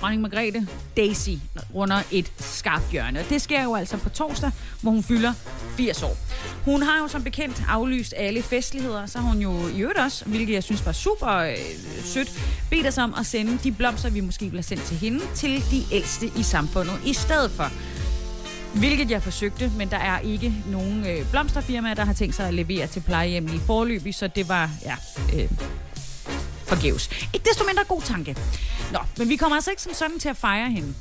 dronning Margrethe, Daisy, runder et skarpt hjørne. Og det sker jo altså på torsdag, hvor hun fylder 80 år. Hun har jo som bekendt aflyst alle festligheder, så har hun jo i øvrigt også, hvilket jeg synes var super øh, sødt, bedt os om at sende de blomster, vi måske bliver sendt til hende, til de ældste i samfundet i stedet for. Hvilket jeg forsøgte, men der er ikke nogen øh, blomsterfirmaer, der har tænkt sig at levere til plejehjem i forløbig, så det var, ja, øh, forgæves. Ikke desto mindre god tanke. Nå, men vi kommer altså ikke som sådan til at fejre hende.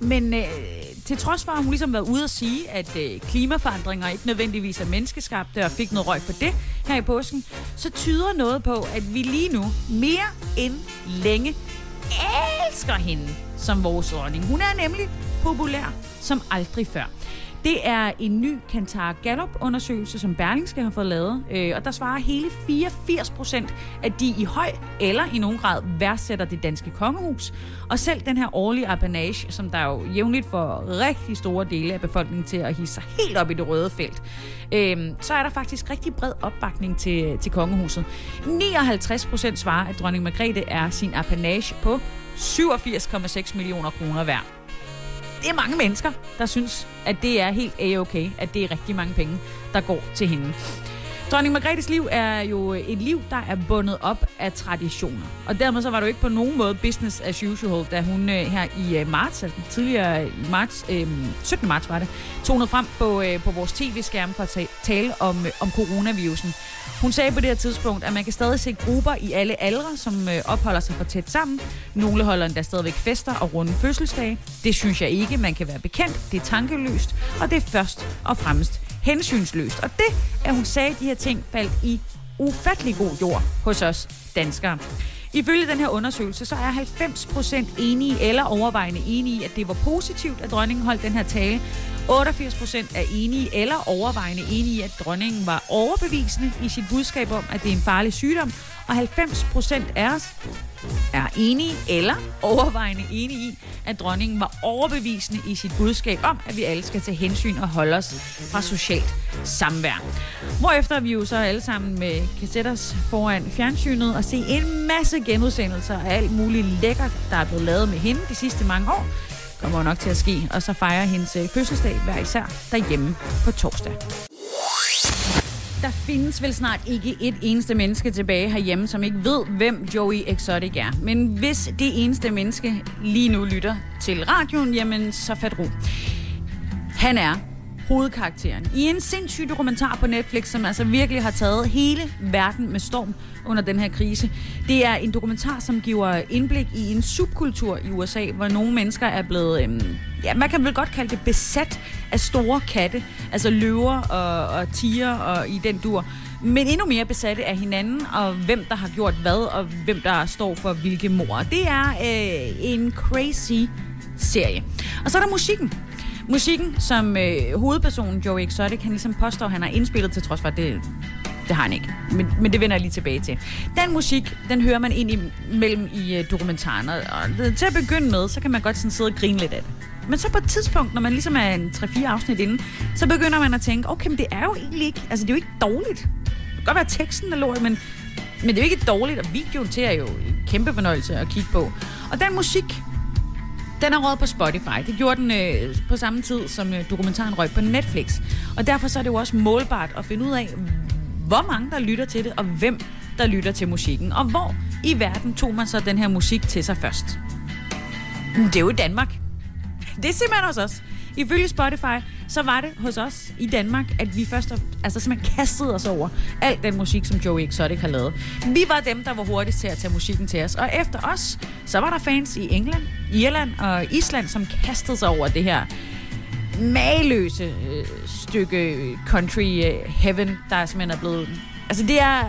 Men øh, til trods for, at hun ligesom været ude at sige, at øh, klimaforandringer ikke nødvendigvis er menneskeskabte, og fik noget røg for det her i påsken, så tyder noget på, at vi lige nu mere end længe elsker hende som vores dronning. Hun er nemlig populær som aldrig før. Det er en ny Kantar Gallup-undersøgelse, som Berlingske har fået lavet, øh, og der svarer hele 84 procent, at de i høj eller i nogen grad værdsætter det danske kongehus. Og selv den her årlige apanage, som der jo jævnligt får rigtig store dele af befolkningen til at hisse sig helt op i det røde felt, øh, så er der faktisk rigtig bred opbakning til, til kongehuset. 59 procent svarer, at dronning Margrethe er sin apanage på 87,6 millioner kroner værd det er mange mennesker, der synes, at det er helt a-okay, at det er rigtig mange penge, der går til hende. Dronning Margrethes liv er jo et liv, der er bundet op af traditioner. Og dermed så var det jo ikke på nogen måde business as usual, da hun øh, her i øh, marts, altså tidligere i marts, øh, 17. marts var det, tonede frem på, øh, på vores tv-skærm for at tale om, øh, om coronavirusen. Hun sagde på det her tidspunkt, at man kan stadig se grupper i alle aldre, som øh, opholder sig for tæt sammen. Nogle holder endda stadigvæk fester og runde fødselsdage. Det synes jeg ikke, man kan være bekendt. Det er tankeløst, og det er først og fremmest hensynsløst. Og det, at hun sagde de her ting, faldt i ufattelig god jord hos os danskere. Ifølge den her undersøgelse, så er 90% enige eller overvejende enige i, at det var positivt, at dronningen holdt den her tale. 88% er enige eller overvejende enige i, at dronningen var overbevisende i sit budskab om, at det er en farlig sygdom. Og 90 procent af os er enige eller overvejende enige i, at dronningen var overbevisende i sit budskab om, at vi alle skal tage hensyn og holde os fra socialt samvær. Hvorefter vi jo så alle sammen med kassetters foran fjernsynet og se en masse genudsendelser af alt muligt lækkert, der er blevet lavet med hende de sidste mange år, kommer nok til at ske, og så fejrer hendes øh, fødselsdag hver især derhjemme på torsdag. Der findes vel snart ikke et eneste menneske tilbage herhjemme, som ikke ved, hvem Joey Exotic er. Men hvis det eneste menneske lige nu lytter til radioen, jamen så fat ro. Han er hovedkarakteren i en sindssyg dokumentar på Netflix, som altså virkelig har taget hele verden med storm under den her krise. Det er en dokumentar, som giver indblik i en subkultur i USA, hvor nogle mennesker er blevet, øhm, ja, man kan vel godt kalde det besat af store katte, altså løver og, og tiger og i den dur men endnu mere besatte af hinanden, og hvem der har gjort hvad, og hvem der står for hvilke mor. Det er øh, en crazy serie. Og så er der musikken. Musikken, som øh, hovedpersonen Joey Exotic, han ligesom påstår, han har indspillet til trods for, at det, det har han ikke. Men, men det vender jeg lige tilbage til. Den musik, den hører man ind imellem i uh, dokumentaren. Og, det, til at begynde med, så kan man godt sådan sidde og grine lidt af det. Men så på et tidspunkt, når man ligesom er en 3-4 afsnit inde, så begynder man at tænke, okay, men det er jo egentlig ikke, altså det er jo ikke dårligt. Det kan godt være, at teksten er lort, men, men det er jo ikke dårligt, og videoen til er jo en kæmpe fornøjelse at kigge på. Og den musik, den er råd på Spotify. Det gjorde den øh, på samme tid, som øh, dokumentaren røg på Netflix. Og derfor så er det jo også målbart at finde ud af, hvor mange der lytter til det, og hvem der lytter til musikken. Og hvor i verden tog man så den her musik til sig først? Det er jo i Danmark. Det er simpelthen hos os. Ifølge Spotify, så var det hos os i Danmark, at vi først altså simpelthen kastede os over al den musik, som Joey Exotic har lavet. Vi var dem, der var hurtigst til at tage musikken til os. Og efter os, så var der fans i England, Irland og Island, som kastede sig over det her mageløse øh, stykke øh, country øh, heaven, der simpelthen er blevet... Altså det er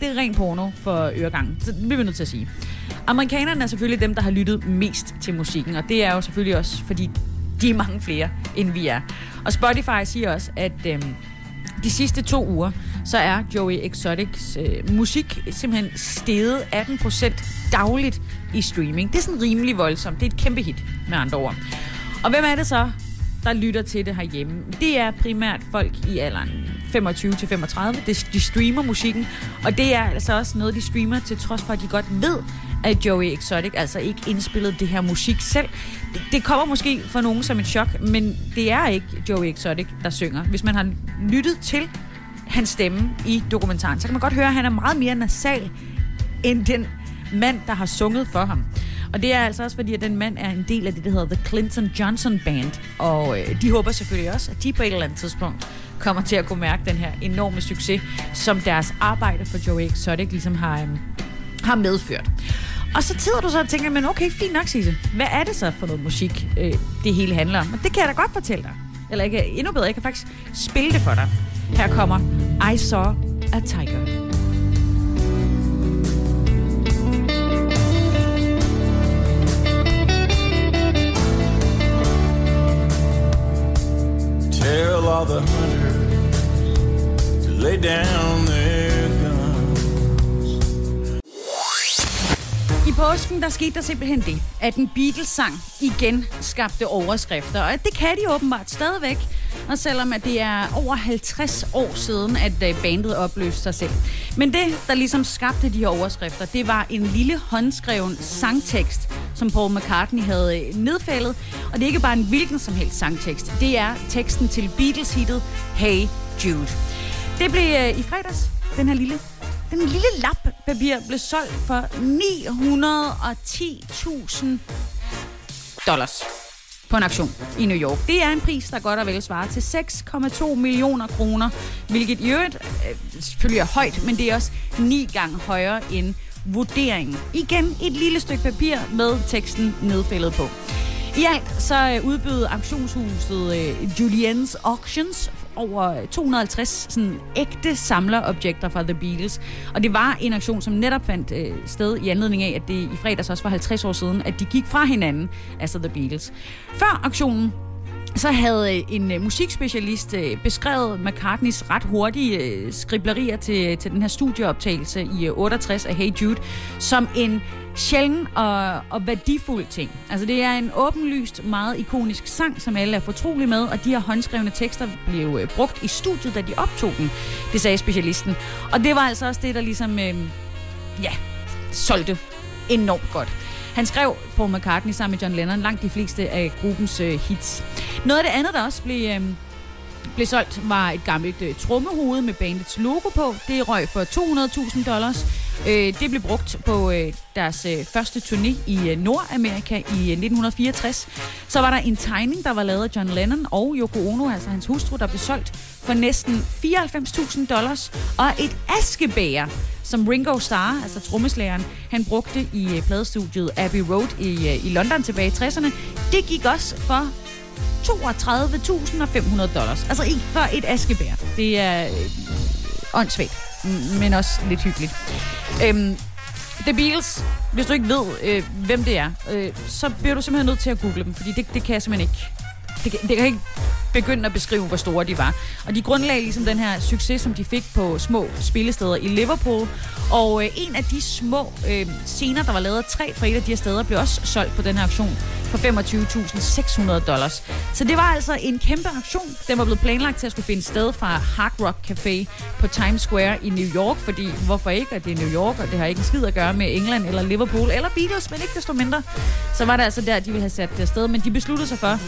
det er ren porno for øregangen. Så det bliver vi nødt til at sige. Amerikanerne er selvfølgelig dem, der har lyttet mest til musikken, og det er jo selvfølgelig også, fordi de er mange flere, end vi er. Og Spotify siger også, at øhm, de sidste to uger, så er Joey Exotics øh, musik simpelthen steget 18% dagligt i streaming. Det er sådan rimelig voldsomt. Det er et kæmpe hit, med andre ord. Og hvem er det så, der lytter til det herhjemme? Det er primært folk i alderen 25-35. De streamer musikken, og det er altså også noget, de streamer til trods for, at de godt ved, at Joey Exotic altså ikke indspillede det her musik selv. Det, det kommer måske for nogen som et chok, men det er ikke Joey Exotic, der synger. Hvis man har lyttet til hans stemme i dokumentaren, så kan man godt høre, at han er meget mere nasal end den mand, der har sunget for ham. Og det er altså også fordi, at den mand er en del af det, der hedder The Clinton Johnson Band. Og øh, de håber selvfølgelig også, at de på et eller andet tidspunkt kommer til at kunne mærke den her enorme succes, som deres arbejde for Joey Exotic ligesom har, øh, har medført. Og så tider du så og tænker, men okay, fint nok, Sisse. Hvad er det så for noget musik, øh, det hele handler om? Og det kan jeg da godt fortælle dig. Eller ikke, endnu bedre, jeg kan faktisk spille det for dig. Her kommer I Saw a Tiger. Tell all the hunters to lay down their I påsken, der skete der simpelthen det, at en Beatles-sang igen skabte overskrifter. Og det kan de åbenbart stadigvæk. Og selvom at det er over 50 år siden, at øh, bandet opløste sig selv. Men det, der ligesom skabte de her overskrifter, det var en lille håndskreven sangtekst, som Paul McCartney havde øh, nedfældet. Og det er ikke bare en hvilken som helst sangtekst. Det er teksten til Beatles-hittet Hey Jude. Det blev øh, i fredags, den her lille den lille lap papir blev solgt for 910.000 dollars på en auktion i New York. Det er en pris, der godt og vel svarer til 6,2 millioner kroner, hvilket i øvrigt øh, selvfølgelig er højt, men det er også ni gange højere end vurderingen. Igen et lille stykke papir med teksten nedfældet på. I alt så øh, udbød auktionshuset øh, Julien's Auctions over 250 sådan ægte samlerobjekter fra The Beatles. Og det var en aktion, som netop fandt øh, sted i anledning af, at det i fredags også var 50 år siden, at de gik fra hinanden, altså The Beatles. Før aktionen så havde øh, en øh, musikspecialist øh, beskrevet McCartneys ret hurtige skriblerier til, til den her studieoptagelse i 68 af Hey Jude som en sjælden og, og værdifuld ting. Altså det er en åbenlyst, meget ikonisk sang, som alle er fortrolige med, og de her håndskrevne tekster blev brugt i studiet, da de optog den, det sagde specialisten. Og det var altså også det, der ligesom, øh, ja, solgte enormt godt. Han skrev Paul McCartney sammen med John Lennon langt de fleste af gruppens øh, hits. Noget af det andet, der også blev, øh, blev solgt, var et gammelt øh, trommehoved med bandets logo på. Det røg for 200.000 dollars. Øh, det blev brugt på øh, deres øh, første turné i øh, Nordamerika i øh, 1964. Så var der en tegning, der var lavet af John Lennon og Yoko Ono, altså hans hustru, der blev solgt for næsten 94.000 dollars. Og et askebæger, som Ringo Starr, altså trommeslageren, han brugte i øh, pladestudiet Abbey Road i, øh, i London tilbage i 60'erne. Det gik også for 32.500 dollars. Altså ikke for et askebær. Det er øh, åndssvagt, men også lidt hyggeligt. Øhm, The Beatles, hvis du ikke ved, øh, hvem det er, øh, så bliver du simpelthen nødt til at google dem, fordi det, det kan jeg simpelthen ikke. Det, det kan ikke begyndte at beskrive, hvor store de var. Og de grundlagde ligesom den her succes, som de fik på små spillesteder i Liverpool. Og øh, en af de små øh, scener, der var lavet af tre fra et af de her steder, blev også solgt på den her auktion for 25.600 dollars. Så det var altså en kæmpe aktion. Den var blevet planlagt til at skulle finde sted fra Hard Rock Café på Times Square i New York, fordi hvorfor ikke, at det er New York, og det har ikke en skid at gøre med England eller Liverpool eller Beatles, men ikke desto mindre. Så var det altså der, de ville have sat det sted, men de besluttede sig for,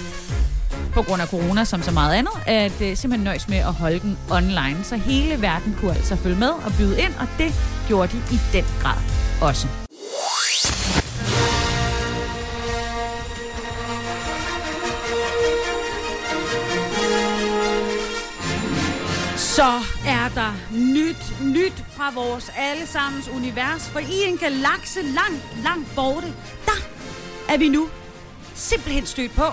på grund af corona som så meget andet, at øh, simpelthen nøjes med at holde den online. Så hele verden kunne altså følge med og byde ind, og det gjorde de i den grad også. Så er der nyt, nyt fra vores allesammens univers, for i en galakse langt, langt borte, der er vi nu simpelthen stødt på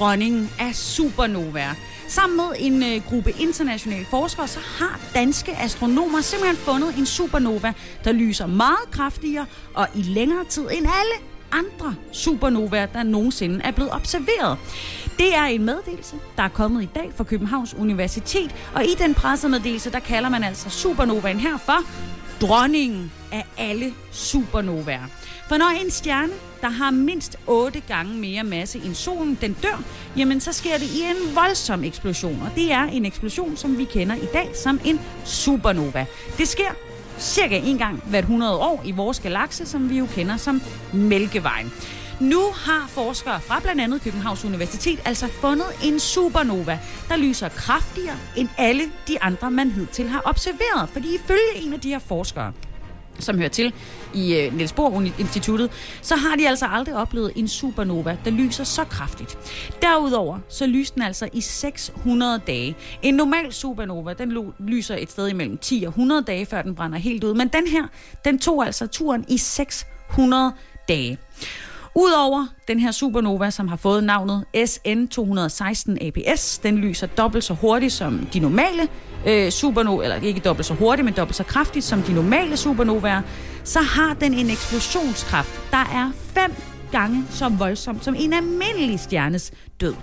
dronningen af supernovaer. Sammen med en øh, gruppe internationale forskere, så har danske astronomer simpelthen fundet en supernova, der lyser meget kraftigere og i længere tid end alle andre supernovaer, der nogensinde er blevet observeret. Det er en meddelelse, der er kommet i dag fra Københavns Universitet, og i den pressemeddelelse, der kalder man altså supernovaen her for dronningen af alle supernovaer. For når en stjerne, der har mindst 8 gange mere masse end solen, den dør, jamen så sker det i en voldsom eksplosion. Og det er en eksplosion, som vi kender i dag som en supernova. Det sker cirka en gang hvert 100 år i vores galakse, som vi jo kender som Mælkevejen. Nu har forskere fra blandt andet Københavns Universitet altså fundet en supernova, der lyser kraftigere end alle de andre, man hidtil har observeret. Fordi ifølge en af de her forskere, som hører til i øh, Niels Bohr Instituttet, så har de altså aldrig oplevet en supernova, der lyser så kraftigt. Derudover så lyser den altså i 600 dage. En normal supernova, den lyser et sted imellem 10 og 100 dage, før den brænder helt ud. Men den her, den tog altså turen i 600 dage. Udover den her supernova, som har fået navnet SN216 APS, den lyser dobbelt så hurtigt som de normale øh, supernova, eller ikke dobbelt så hurtigt, men dobbelt så kraftigt som de normale supernovaer, så har den en eksplosionskraft, der er fem gange så voldsom som en almindelig stjernes død.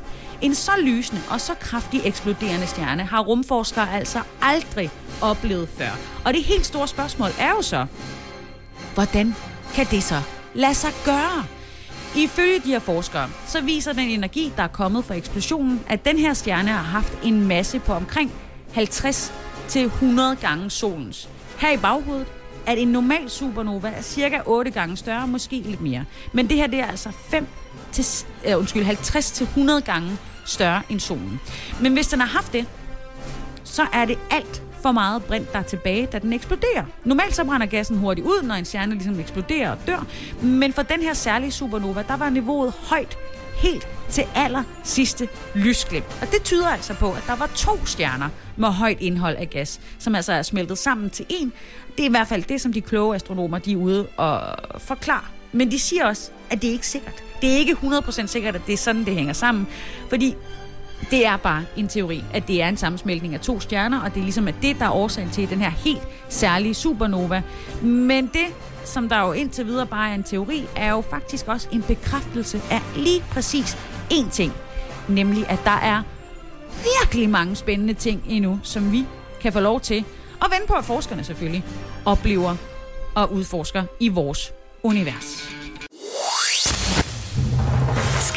En så lysende og så kraftig eksploderende stjerne har rumforskere altså aldrig oplevet før. Og det helt store spørgsmål er jo så, hvordan kan det så lade sig gøre? Ifølge de her forskere, så viser den energi, der er kommet fra eksplosionen, at den her stjerne har haft en masse på omkring 50 til 100 gange solens. Her i baghovedet, at en normal supernova er cirka 8 gange større, måske lidt mere. Men det her det er altså 5 til, uh, undskyld, 50 til 100 gange større end solen. Men hvis den har haft det, så er det alt for meget brint, der er tilbage, da den eksploderer. Normalt så brænder gassen hurtigt ud, når en stjerne ligesom eksploderer og dør. Men for den her særlige supernova, der var niveauet højt helt til aller sidste lysglimt. Og det tyder altså på, at der var to stjerner med højt indhold af gas, som altså er smeltet sammen til en. Det er i hvert fald det, som de kloge astronomer de er ude og forklare. Men de siger også, at det er ikke sikkert. Det er ikke 100% sikkert, at det er sådan, det hænger sammen. Fordi det er bare en teori, at det er en sammensmeltning af to stjerner, og det er ligesom at det, der er årsagen til den her helt særlige supernova. Men det, som der jo indtil videre bare er en teori, er jo faktisk også en bekræftelse af lige præcis én ting. Nemlig, at der er virkelig mange spændende ting endnu, som vi kan få lov til at vende på, at forskerne selvfølgelig oplever og udforsker i vores univers.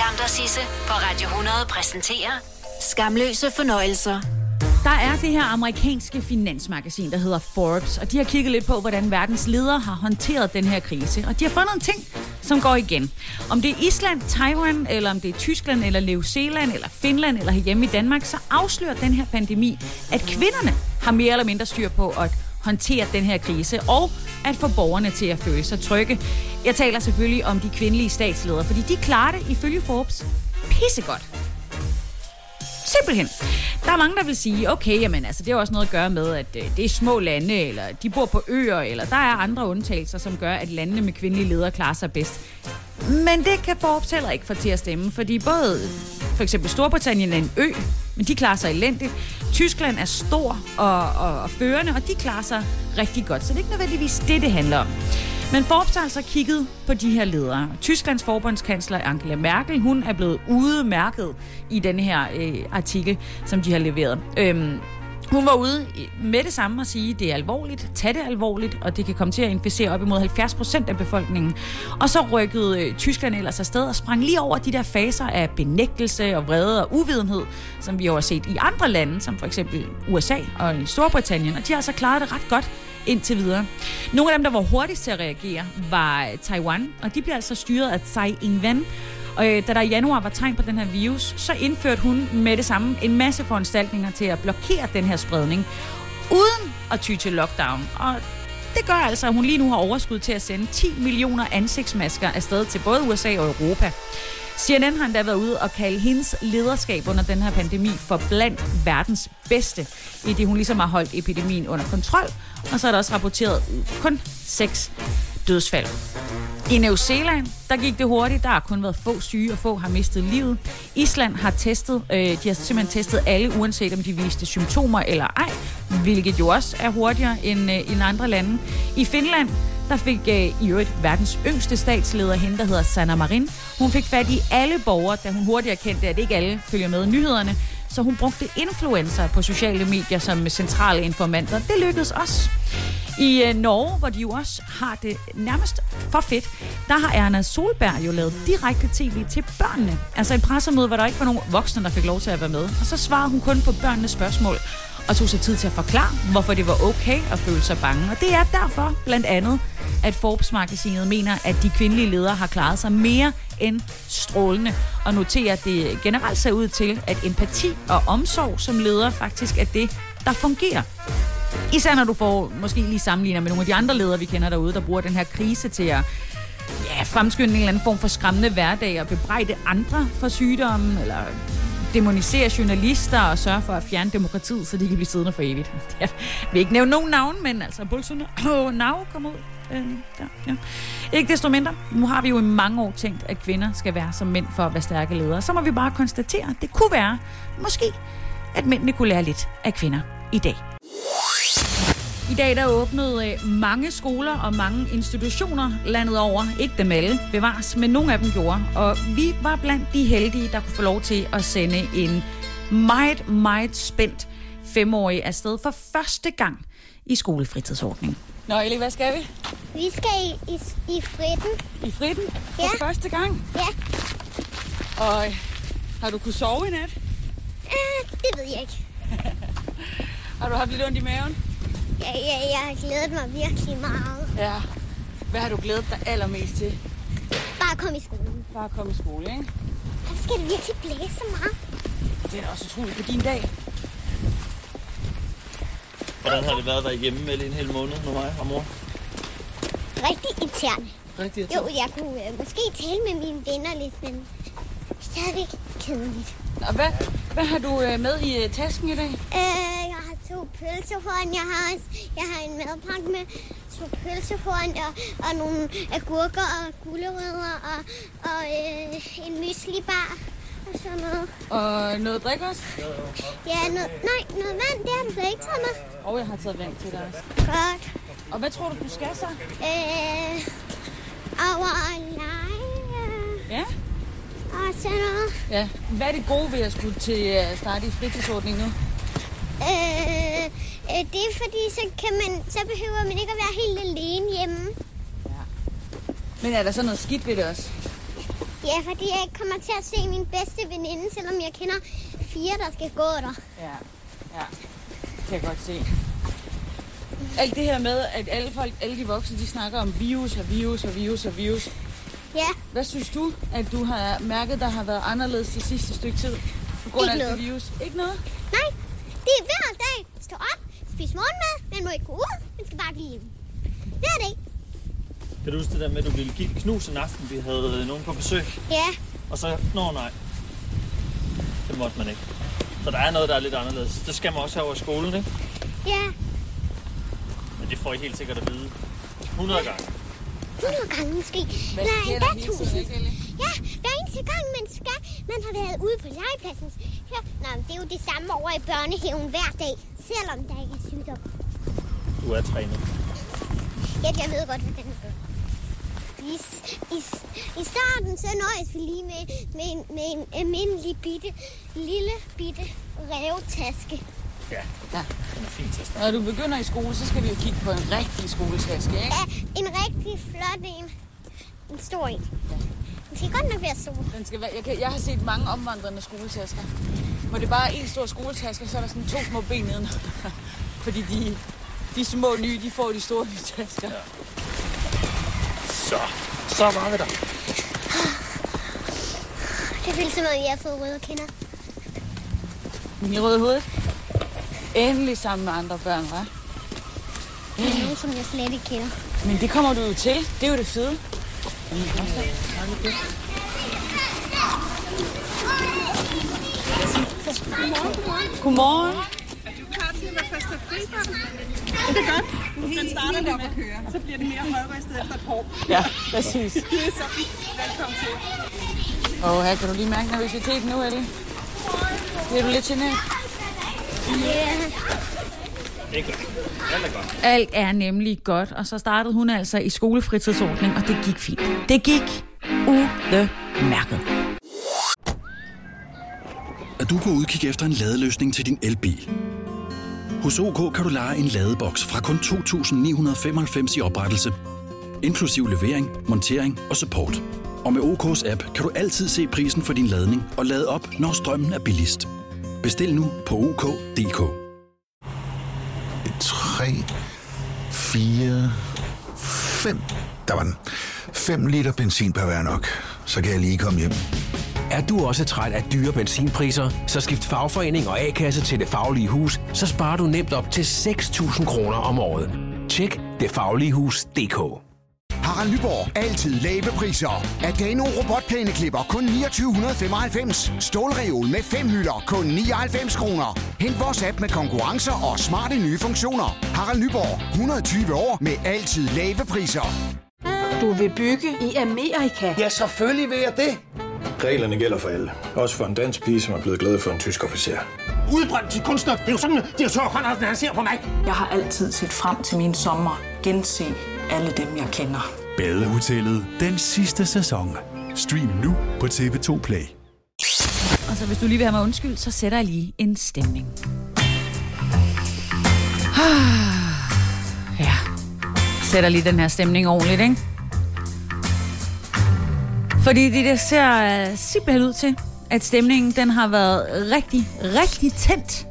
Skam dig, Sisse, på Radio 100 præsenterer Skamløse fornøjelser. Der er det her amerikanske finansmagasin, der hedder Forbes, og de har kigget lidt på, hvordan verdens ledere har håndteret den her krise. Og de har fundet en ting, som går igen. Om det er Island, Taiwan, eller om det er Tyskland, eller New Zealand, eller Finland, eller hjemme i Danmark, så afslører den her pandemi, at kvinderne har mere eller mindre styr på at håndtere den her krise, og at få borgerne til at føle sig trygge. Jeg taler selvfølgelig om de kvindelige statsledere, fordi de klarer det ifølge Forbes pissegodt. Simpelthen. Der er mange, der vil sige, okay, jamen, altså, det har også noget at gøre med, at øh, det er små lande, eller de bor på øer, eller der er andre undtagelser, som gør, at landene med kvindelige ledere klarer sig bedst. Men det kan Forbes heller ikke få til at stemme, fordi både for eksempel Storbritannien er en ø, men de klarer sig elendigt. Tyskland er stor og, og, og førende, og de klarer sig rigtig godt. Så det er ikke nødvendigvis det, det handler om. Men Forbes har altså kigget på de her ledere. Tysklands forbundskansler Angela Merkel, hun er blevet udmærket i den her øh, artikel, som de har leveret. Øhm, hun var ude med det samme og sige, at det er alvorligt, tag det alvorligt, og det kan komme til at inficere op imod 70 procent af befolkningen. Og så rykkede øh, Tyskland ellers afsted og sprang lige over de der faser af benægtelse og vrede og uvidenhed, som vi har set i andre lande, som for eksempel USA og Storbritannien, og de har altså klaret det ret godt indtil videre. Nogle af dem, der var hurtigst til at reagere, var Taiwan, og de bliver altså styret af Tsai Ing-wen, og øh, da der i januar var tegn på den her virus, så indførte hun med det samme en masse foranstaltninger til at blokere den her spredning, uden at ty til lockdown. Og det gør altså, at hun lige nu har overskud til at sende 10 millioner ansigtsmasker afsted til både USA og Europa. CNN har endda været ude og kalde hendes lederskab under den her pandemi for blandt verdens bedste, i det hun ligesom har holdt epidemien under kontrol, og så er der også rapporteret kun seks dødsfald. I New Zealand, der gik det hurtigt. Der har kun været få syge, og få har mistet livet. Island har testet, øh, de har simpelthen testet alle, uanset om de viste symptomer eller ej, hvilket jo også er hurtigere end, øh, end andre lande. I Finland, der fik øh, i øvrigt verdens yngste statsleder, hende der hedder Sanna Marin. Hun fik fat i alle borgere, da hun hurtigt erkendte, at ikke alle følger med nyhederne. Så hun brugte influencer på sociale medier som centrale informanter. Det lykkedes også. I øh, Norge, hvor de jo også har det nærmest for fedt, der har Erna Solberg jo lavet direkte tv til børnene. Altså et pressemøde, hvor der ikke var nogen voksne, der fik lov til at være med. Og så svarede hun kun på børnenes spørgsmål og tog sig tid til at forklare, hvorfor det var okay at føle sig bange. Og det er derfor blandt andet, at Forbes-magasinet mener, at de kvindelige ledere har klaret sig mere end strålende, og noterer, at det generelt ser ud til, at empati og omsorg som leder faktisk er det, der fungerer. Især når du får måske lige sammenligner med nogle af de andre ledere, vi kender derude, der bruger den her krise til at ja, fremskynde en eller anden form for skræmmende hverdag og bebrejde andre for sygdommen, eller demonisere journalister og sørge for at fjerne demokratiet, så de kan blive siddende for evigt. Jeg vil ikke nævne nogen navn, men altså Bolsonaro kom ud. Øh, der, ja. Ikke desto mindre, nu har vi jo i mange år tænkt, at kvinder skal være som mænd for at være stærke ledere. Så må vi bare konstatere, at det kunne være, måske, at mændene kunne lære lidt af kvinder i dag. I dag der åbnede øh, mange skoler og mange institutioner landet over. Ikke dem alle bevares, men nogle af dem gjorde. Og vi var blandt de heldige, der kunne få lov til at sende en meget, meget spændt femårig afsted for første gang i skolefritidsordningen. Nå, Ellie, hvad skal vi? Vi skal i, i, i fritten. I fritten? For Ja. første gang? Ja, Og øh, har du kunnet sove i nat? øh, det ved jeg ikke. Har du haft lidt ondt i maven? Jeg, jeg, jeg har glædet mig virkelig meget. Ja. Hvad har du glædet dig allermest til? Bare kom i skolen. Bare at komme i skole, ikke? Der skal det virkelig blæse så meget. Det er da også utroligt på din dag. Hvordan har det været at være hjemme med en hel måned med mig og mor? Rigtig irriterende. Rigtigt. Jo, jeg kunne øh, måske tale med mine venner lidt, men stadigvæk kedeligt. Og hvad, hvad har du øh, med i øh, tasken i dag? Øh, pølsehorn. Jeg har, også, jeg har en madpakke med to pølsehorn og, og nogle agurker og gulerødder og, og øh, en myslibar og sådan noget. Og noget drik også? Ja, noget, nej, noget vand, det har du slet ikke taget med. Og jeg har taget vand til dig også. Godt. Og hvad tror du, du skal så? Øh, over at lege Ja? og sådan noget. Ja. Hvad er det gode ved at skulle til at starte i fritidsordning nu? Øh, øh, det er fordi, så, kan man, så behøver man ikke at være helt alene hjemme. Men er der så noget skidt ved det også? Ja, fordi jeg ikke kommer til at se min bedste veninde, selvom jeg kender fire, der skal gå der. Ja. Ja. Det kan jeg godt se. Alt det her med, at alle folk, alle de voksne, de snakker om virus og virus og virus og virus. Ja, Hvad synes du, at du har mærket, der har været anderledes det sidste stykke tid? På grund af Ikke det noget. virus? Ikke noget? nej. Det er hver dag. Stå op, spis morgenmad. Man må ikke gå ud. Man skal bare blive hjemme. Hver dag. Kan du huske det der med, at du ville give knus en aften, vi havde øh, nogen på besøg? Ja, Og så, nå nej. Det måtte man ikke. Så der er noget, der er lidt anderledes. Det skal man også have over i skolen, ikke? ja. Men det får I helt sikkert at vide. 100 gange. 100 gange måske. Hvad Nej, sker endda der hele tiden, 1000. ikke, Ellie? Ja, hver eneste gang man skal, man har været ude på legepladsen. Ja, nå, men det er jo det samme over i børnehaven hver dag, selvom der ikke er sygdom. Du er trænet. Ja, jeg ved godt, hvordan det gør. I, i, I starten så nøjes vi lige med, med, en, med en almindelig bitte, lille bitte revtaske. Ja, Ja. den er fint til at starte. Når du begynder i skole, så skal vi jo kigge på en rigtig skoletaske, ikke? Ja, en rigtig flot en. En stor en. Den skal godt nok være stor. Den skal være, jeg, kan, jeg har set mange omvandrende skoletasker. Hvor det bare er en stor skoletaske, og så er der sådan to små ben neden. Fordi de, de små nye, de får de store nye tasker. Så, så var vi der. Det føles som om, jeg har fået røde kinder. I røde hoved. Endelig sammen med andre børn, hva'? Det er nogen, som jeg slet ikke kender. Men det kommer du jo til. Det er jo det fede. Godmorgen. Er du klar til være fast at fri for den. Det er godt. Den starter lidt at køre. Så bliver det mere højristet efter et par år. Ja, præcis. Det er så velkommen til. Åh, her kan du lige mærke nervøsiteten nu, Ellie? Bliver du lidt generet? Det er godt. Alt er godt. Alt er nemlig godt, og så startede hun altså i skolefritidsordning, og det gik fint. Det gik udmærket. Du på udkig efter en ladeløsning til din elbil? Hos OK kan du lege en ladeboks fra kun 2.995 i oprettelse, inklusiv levering, montering og support. Og med OK's app kan du altid se prisen for din ladning og lade op, når strømmen er billigst. Bestil nu på OK.dk. 3, 4, 5. Der var den. 5 liter benzin per hver nok. Så kan jeg lige komme hjem. Er du også træt af dyre benzinpriser, så skift fagforening og A-kasse til Det Faglige Hus, så sparer du nemt op til 6.000 kroner om året. Tjek detfagligehus.dk Harald Nyborg. Altid lave priser. Adano robotplæneklipper kun 2995. Stålreol med fem hylder kun 99 kroner. Hent vores app med konkurrencer og smarte nye funktioner. Harald Nyborg. 120 år med altid lave priser. Du vil bygge i Amerika? Ja, selvfølgelig vil jeg det. Reglerne gælder for alle. Også for en dansk pige, som er blevet glad for en tysk officer. Udbrændt til kunstner. Det er jo sådan, at direktør Conradsen, han ser på mig. Jeg har altid set frem til min sommer. Gense alle dem, jeg kender. Badehotellet den sidste sæson. Stream nu på TV2 Play. Og så hvis du lige vil have mig undskyld, så sætter jeg lige en stemning. Ja, sætter lige den her stemning ordentligt, ikke? Fordi det, der ser øh, simpelthen ud til, at stemningen den har været rigtig, rigtig tændt,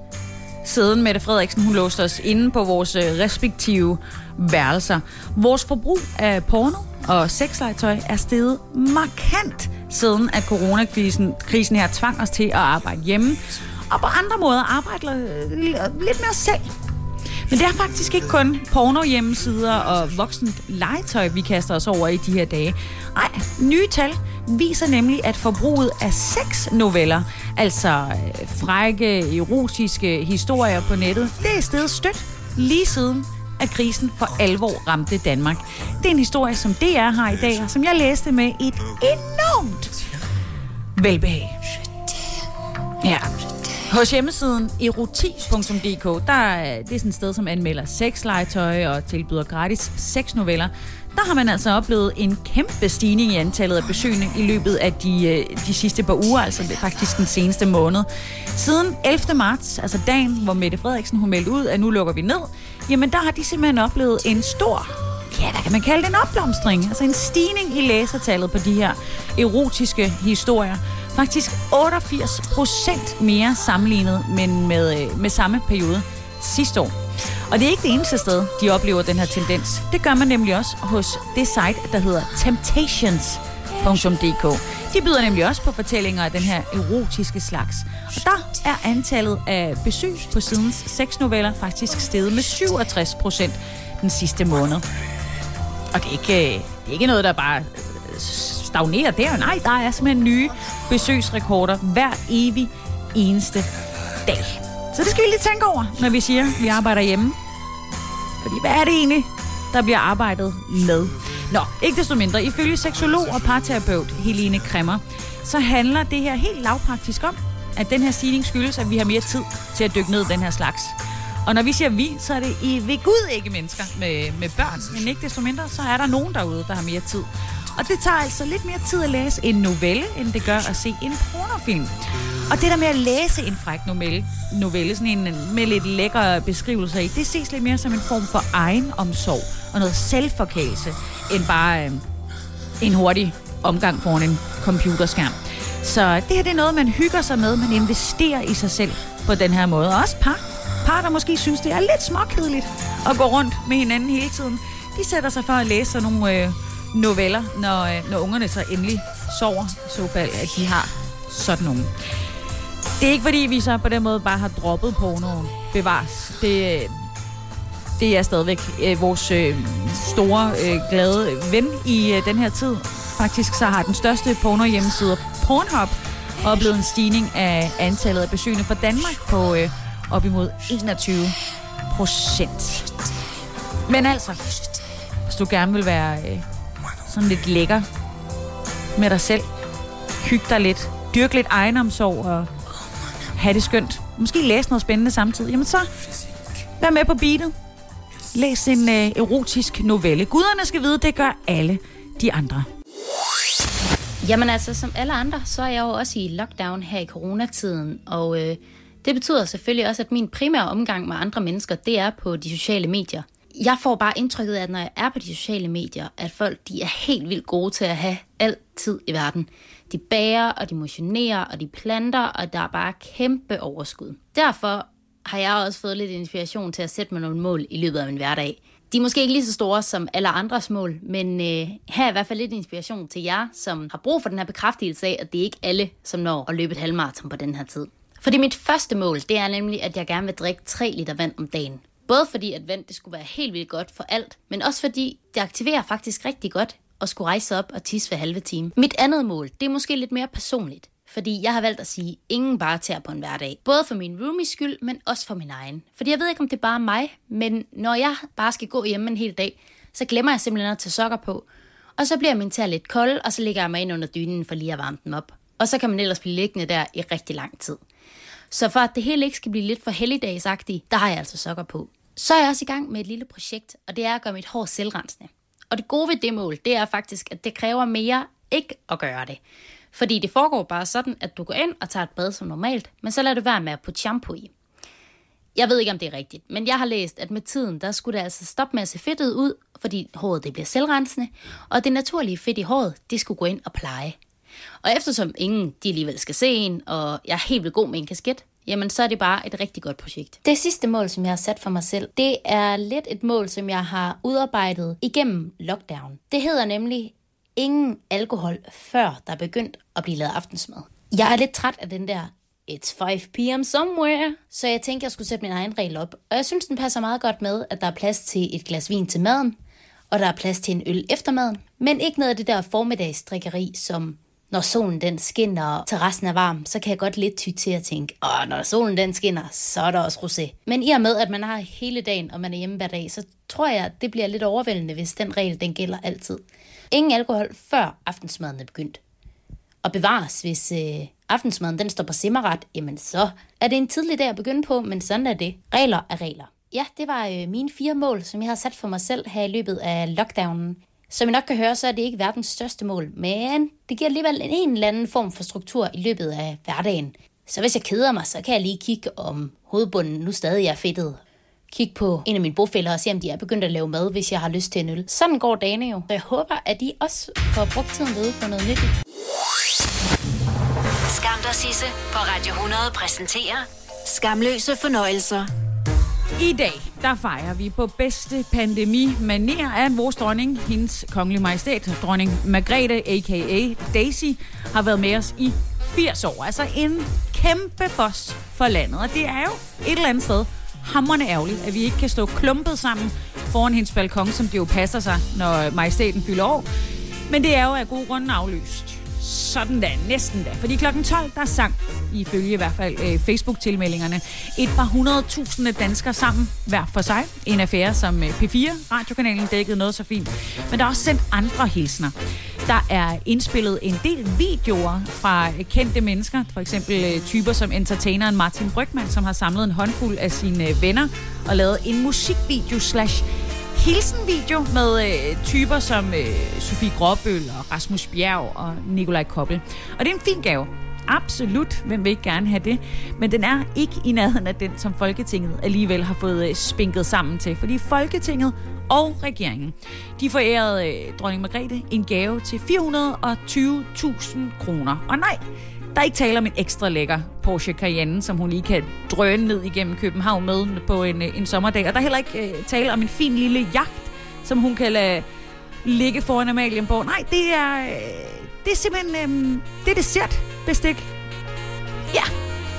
siden Mette Frederiksen hun låste os inde på vores øh, respektive værelser. Vores forbrug af porno og sexlegetøj er steget markant, siden at coronakrisen krisen her tvang os til at arbejde hjemme, og på andre måder arbejde øh, lidt mere selv. Men det er faktisk ikke kun porno-hjemmesider og voksent legetøj, vi kaster os over i de her dage. Nej, nye tal viser nemlig, at forbruget af seks noveller, altså øh, frække, erotiske historier på nettet, det er stedet stødt lige siden at krisen for alvor ramte Danmark. Det er en historie, som DR har i dag, og som jeg læste med et enormt velbehag. Ja, hos hjemmesiden erotis.dk, der er det er sådan et sted, som anmelder sexlegetøj og tilbyder gratis sexnoveller. Der har man altså oplevet en kæmpe stigning i antallet af besøgende i løbet af de, øh, de sidste par uger, altså faktisk den seneste måned. Siden 11. marts, altså dagen, hvor Mette Frederiksen hun meldte ud, at nu lukker vi ned, jamen der har de simpelthen oplevet en stor ja, hvad kan man kalde det, en opblomstring. Altså en stigning i læsertallet på de her erotiske historier. Faktisk 88 procent mere sammenlignet men med, øh, med samme periode sidste år. Og det er ikke det eneste sted, de oplever den her tendens. Det gør man nemlig også hos det site, der hedder temptations.dk. De byder nemlig også på fortællinger af den her erotiske slags. Og der er antallet af besøg på sidens seks noveller faktisk steget med 67 procent den sidste måned. Og det er ikke, øh, det er ikke noget, der bare øh, stagnerer der. Nej, der er simpelthen nye besøgsrekorder hver evig eneste dag. Så det skal vi lige tænke over, når vi siger, at vi arbejder hjemme. Fordi hvad er det egentlig, der bliver arbejdet med? Nå, ikke desto mindre. Ifølge seksolog og parterapeut Helene Kremmer, så handler det her helt lavpraktisk om, at den her stigning skyldes, at vi har mere tid til at dykke ned i den her slags. Og når vi siger vi, så er det i ved Gud ikke mennesker med, med børn. Men ikke desto mindre, så er der nogen derude, der har mere tid. Og det tager altså lidt mere tid at læse en novelle, end det gør at se en pornofilm. Og det der med at læse en fræk novelle, novelle sådan en med lidt lækre beskrivelser i, det ses lidt mere som en form for egen omsorg og noget selvforkælelse, end bare øh, en hurtig omgang foran en computerskærm. Så det her det er noget, man hygger sig med, man investerer i sig selv på den her måde. Og også par, par der måske synes, det er lidt småkedeligt at gå rundt med hinanden hele tiden. De sætter sig for at læse sådan nogle øh, noveller, når, øh, når ungerne så endelig sover, i så fald, at de har sådan nogle. Det er ikke fordi, vi så på den måde bare har droppet pornoen. Bevares. Det, øh, det er stadigvæk øh, vores øh, store, øh, glade ven i øh, den her tid. Faktisk så har den største porno hjemmeside Pornhub oplevet en stigning af antallet af besøgende fra Danmark på øh, op imod 21 procent. Men altså, hvis du gerne vil være øh, sådan lidt lækker med dig selv, Hyg dig lidt, Dyrk lidt egenomsorg og have det skønt, måske læse noget spændende samtidig, jamen så vær med på beatet. Læs en øh, erotisk novelle. Guderne skal vide, det gør alle de andre. Jamen altså, som alle andre, så er jeg jo også i lockdown her i coronatiden, og øh, det betyder selvfølgelig også, at min primære omgang med andre mennesker, det er på de sociale medier. Jeg får bare indtrykket af, at når jeg er på de sociale medier, at folk de er helt vildt gode til at have altid i verden. De bager, og de motionerer, og de planter, og der er bare kæmpe overskud. Derfor har jeg også fået lidt inspiration til at sætte mig nogle mål i løbet af min hverdag. De er måske ikke lige så store som alle andres mål, men øh, her er i hvert fald lidt inspiration til jer, som har brug for den her bekræftelse af, at det er ikke alle, som når at løbe et halvmarathon på den her tid. Fordi mit første mål, det er nemlig, at jeg gerne vil drikke 3 liter vand om dagen. Både fordi, at vand det skulle være helt vildt godt for alt, men også fordi det aktiverer faktisk rigtig godt at skulle rejse op og tisse hver halve time. Mit andet mål, det er måske lidt mere personligt. Fordi jeg har valgt at sige, ingen bare tager på en hverdag. Både for min roomies skyld, men også for min egen. Fordi jeg ved ikke, om det er bare mig, men når jeg bare skal gå hjemme en hel dag, så glemmer jeg simpelthen at tage sokker på. Og så bliver min tær lidt kold, og så ligger jeg mig ind under dynen for lige at varme den op. Og så kan man ellers blive liggende der i rigtig lang tid. Så for at det hele ikke skal blive lidt for helligdagsagtigt, der har jeg altså sokker på. Så er jeg også i gang med et lille projekt, og det er at gøre mit hår selvrensende. Og det gode ved det mål, det er faktisk, at det kræver mere ikke at gøre det. Fordi det foregår bare sådan, at du går ind og tager et bad som normalt, men så lader du være med at putte shampoo i. Jeg ved ikke, om det er rigtigt, men jeg har læst, at med tiden, der skulle det altså stoppe med at se fedtet ud, fordi håret det bliver selvrensende, og det naturlige fedt i håret, det skulle gå ind og pleje. Og eftersom ingen de alligevel skal se en, og jeg er helt vildt god med en kasket, jamen så er det bare et rigtig godt projekt. Det sidste mål, som jeg har sat for mig selv, det er lidt et mål, som jeg har udarbejdet igennem lockdown. Det hedder nemlig ingen alkohol, før der er begyndt at blive lavet aftensmad. Jeg er lidt træt af den der It's 5 p.m. somewhere. Så jeg tænkte, jeg skulle sætte min egen regel op. Og jeg synes, den passer meget godt med, at der er plads til et glas vin til maden, og der er plads til en øl efter maden. Men ikke noget af det der formiddagsdrikkeri, som når solen den skinner, og terrassen er varm, så kan jeg godt lidt ty til at tænke, åh, når solen den skinner, så er der også rosé. Men i og med, at man har hele dagen, og man er hjemme hver dag, så tror jeg, at det bliver lidt overvældende, hvis den regel, den gælder altid. Ingen alkohol, før aftensmaden er begyndt. Og bevares, hvis øh, aftensmaden den står på simmeret, jamen så er det en tidlig dag at begynde på, men sådan er det. Regler er regler. Ja, det var øh, mine fire mål, som jeg har sat for mig selv her i løbet af lockdownen. Som I nok kan høre, så er det ikke verdens største mål, men det giver alligevel en eller anden form for struktur i løbet af hverdagen. Så hvis jeg keder mig, så kan jeg lige kigge om hovedbunden nu stadig er fedtet. Kig på en af mine bofælder og se, om de er begyndt at lave mad, hvis jeg har lyst til en øl. Sådan går dagene jo. Så jeg håber, at I også får brugt tiden ved på noget nyttigt. Skam dig, Sisse på Radio 100 præsenterer Skamløse fornøjelser. I dag, der fejrer vi på bedste pandemi manér af vores dronning, hendes kongelige majestæt, dronning Margrethe, a.k.a. Daisy, har været med os i 80 år. Altså en kæmpe boss for landet. Og det er jo et eller andet sted hammerne ærgerligt, at vi ikke kan stå klumpet sammen foran hendes balkon, som det jo passer sig, når majestæten fylder år. Men det er jo af gode grunde aflyst. Sådan da, næsten da. Fordi klokken 12, der sang, ifølge i hvert fald øh, Facebook-tilmeldingerne, et par hundredtusinde danskere sammen, hver for sig. En affære, som øh, P4, radiokanalen, dækkede noget så fint. Men der er også sendt andre hilsner. Der er indspillet en del videoer fra øh, kendte mennesker. For eksempel øh, typer som entertaineren Martin Brygman, som har samlet en håndfuld af sine øh, venner og lavet en musikvideo slash hilsenvideo med øh, typer som øh, Sofie Gråbøl og Rasmus Bjerg og Nikolaj Koppel. Og det er en fin gave. Absolut, hvem vil ikke gerne have det? Men den er ikke i nærheden af den, som Folketinget alligevel har fået øh, spinket sammen til. Fordi Folketinget og regeringen, de forærede øh, dronning Margrethe en gave til 420.000 kroner. Og nej, der er ikke tale om en ekstra lækker Porsche Cayenne, som hun lige kan drøne ned igennem København med på en, øh, en sommerdag. Og der er heller ikke øh, tale om en fin lille jagt, som hun kan lade ligge foran Amalienborg. Nej, det er, øh, det er simpelthen øh, det er dessertbestik. Ja,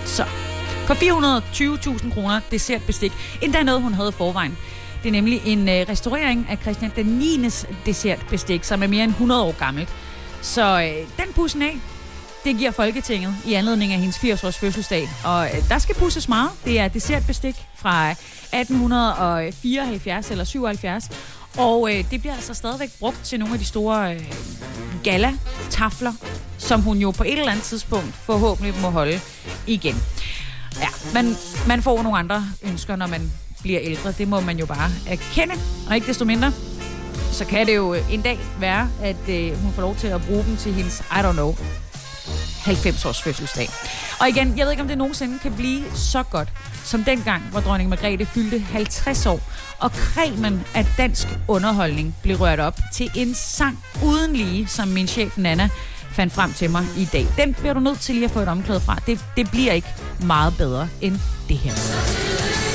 så. For 420.000 kroner dessertbestik. Endda noget, hun havde forvejen. Det er nemlig en øh, restaurering af Christian den 9. dessertbestik, som er mere end 100 år gammelt. Så øh, den pussen af, det giver Folketinget i anledning af hendes 80-års fødselsdag. Og øh, der skal pusses meget. Det er dessertbestik fra 1874 eller 77. Og øh, det bliver altså stadigvæk brugt til nogle af de store øh, gala-tafler, som hun jo på et eller andet tidspunkt forhåbentlig må holde igen. Ja, man, man får nogle andre ønsker, når man bliver ældre. Det må man jo bare erkende. Og ikke desto mindre, så kan det jo øh, en dag være, at øh, hun får lov til at bruge dem til hendes, I don't know, 90-års fødselsdag. Og igen, jeg ved ikke, om det nogensinde kan blive så godt, som dengang, hvor dronning Margrethe fyldte 50 år, og kremen af dansk underholdning blev rørt op til en sang uden lige, som min chef Nana fandt frem til mig i dag. Den bliver du nødt til lige at få et omklæde fra. Det, det bliver ikke meget bedre end det her.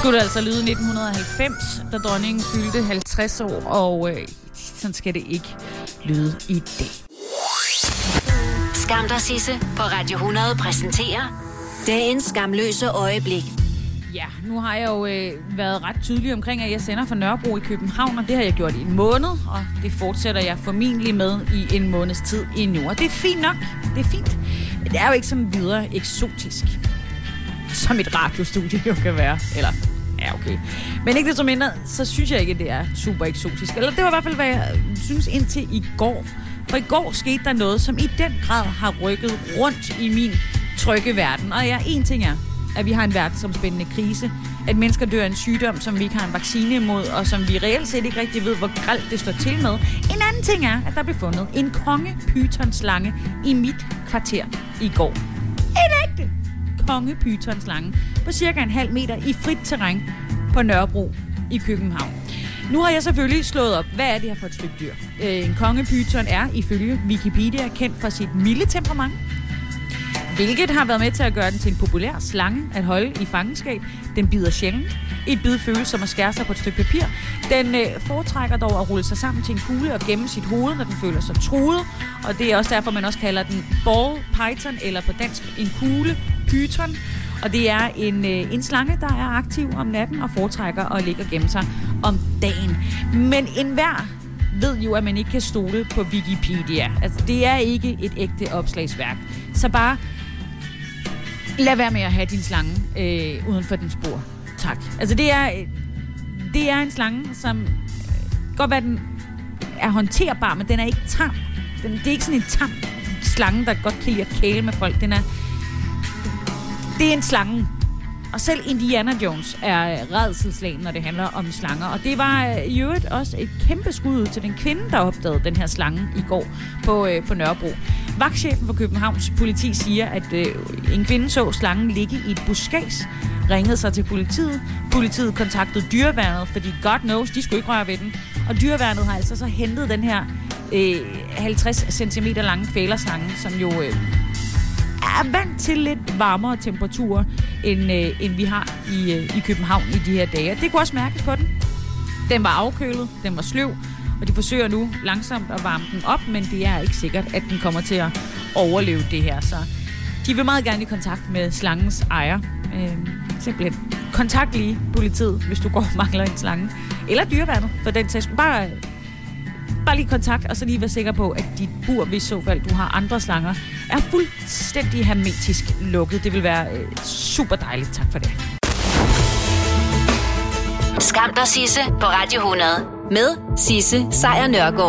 Skulle det altså lyde 1990, da dronningen fyldte 50 år, og øh, sådan skal det ikke lyde i dag. Skam dig, Sisse, på Radio 100 præsenterer dagens skamløse øjeblik. Ja, nu har jeg jo øh, været ret tydelig omkring, at jeg sender fra Nørrebro i København, og det har jeg gjort i en måned, og det fortsætter jeg formentlig med i en måneds tid endnu. Og det er fint nok, det er fint. Men det er jo ikke sådan videre eksotisk, som et radiostudie jo kan være. Eller, ja okay. Men ikke desto mindre, så synes jeg ikke, at det er super eksotisk. Eller det var i hvert fald, hvad jeg øh, synes indtil i går. For i går skete der noget, som i den grad har rykket rundt i min trygge verden. Og ja, en ting er, at vi har en verdensomspændende krise. At mennesker dør af en sygdom, som vi ikke har en vaccine imod, og som vi reelt set ikke rigtig ved, hvor gralt det står til med. En anden ting er, at der blev fundet en kongepythonslange i mit kvarter i går. En ægte kongepythonslange på cirka en halv meter i frit terræn på Nørrebro i København. Nu har jeg selvfølgelig slået op, hvad er det her for et stykke dyr? Øh, en kongepyton er ifølge Wikipedia kendt for sit milde temperament, hvilket har været med til at gøre den til en populær slange at holde i fangenskab. Den bider sjældent. Et bid føles som at skære sig på et stykke papir. Den øh, foretrækker dog at rulle sig sammen til en kugle og gemme sit hoved, når den føler sig truet. Og det er også derfor, man også kalder den ball python, eller på dansk en kugle pyton, Og det er en, øh, en slange, der er aktiv om natten og foretrækker at ligge og gemme sig om dagen. Men enhver ved jo, at man ikke kan stole på Wikipedia. Altså, det er ikke et ægte opslagsværk. Så bare lad være med at have din slange øh, uden for din spor. Tak. Altså, det er, det er en slange, som øh, godt være, den er håndterbar, men den er ikke tam. Den, det er ikke sådan en tam slange, der godt kan lide at kæle med folk. Den er, det er en slange. Og selv Indiana Jones er øh, redselslagen, når det handler om slanger. Og det var øh, i øvrigt også et kæmpe skud til den kvinde, der opdagede den her slange i går på, øh, på Nørrebro. Vagtchefen for Københavns politi siger, at øh, en kvinde så slangen ligge i et buskads, ringede sig til politiet. Politiet kontaktede dyreværnet, fordi God knows, de skulle ikke røre ved den. Og dyreværnet har altså så hentet den her øh, 50 cm lange kvælerslange, som jo øh, er vant til lidt varmere temperaturer, end, øh, end vi har i, øh, i København i de her dage. Det kunne også mærkes på den. Den var afkølet, den var sløv, og de forsøger nu langsomt at varme den op, men det er ikke sikkert, at den kommer til at overleve det her. Så de vil meget gerne i kontakt med slangens ejer. Øh, simpelthen. Kontakt lige politiet, hvis du går og mangler en slange. Eller dyreværnet, for den sags. Bare bare lige kontakt, og så lige være sikker på, at dit bur, hvis så fald du har andre slanger, er fuldstændig hermetisk lukket. Det vil være øh, super dejligt. Tak for det. Skam dig, Sisse, på Radio 100. Med Sisse Sejr Nørgaard.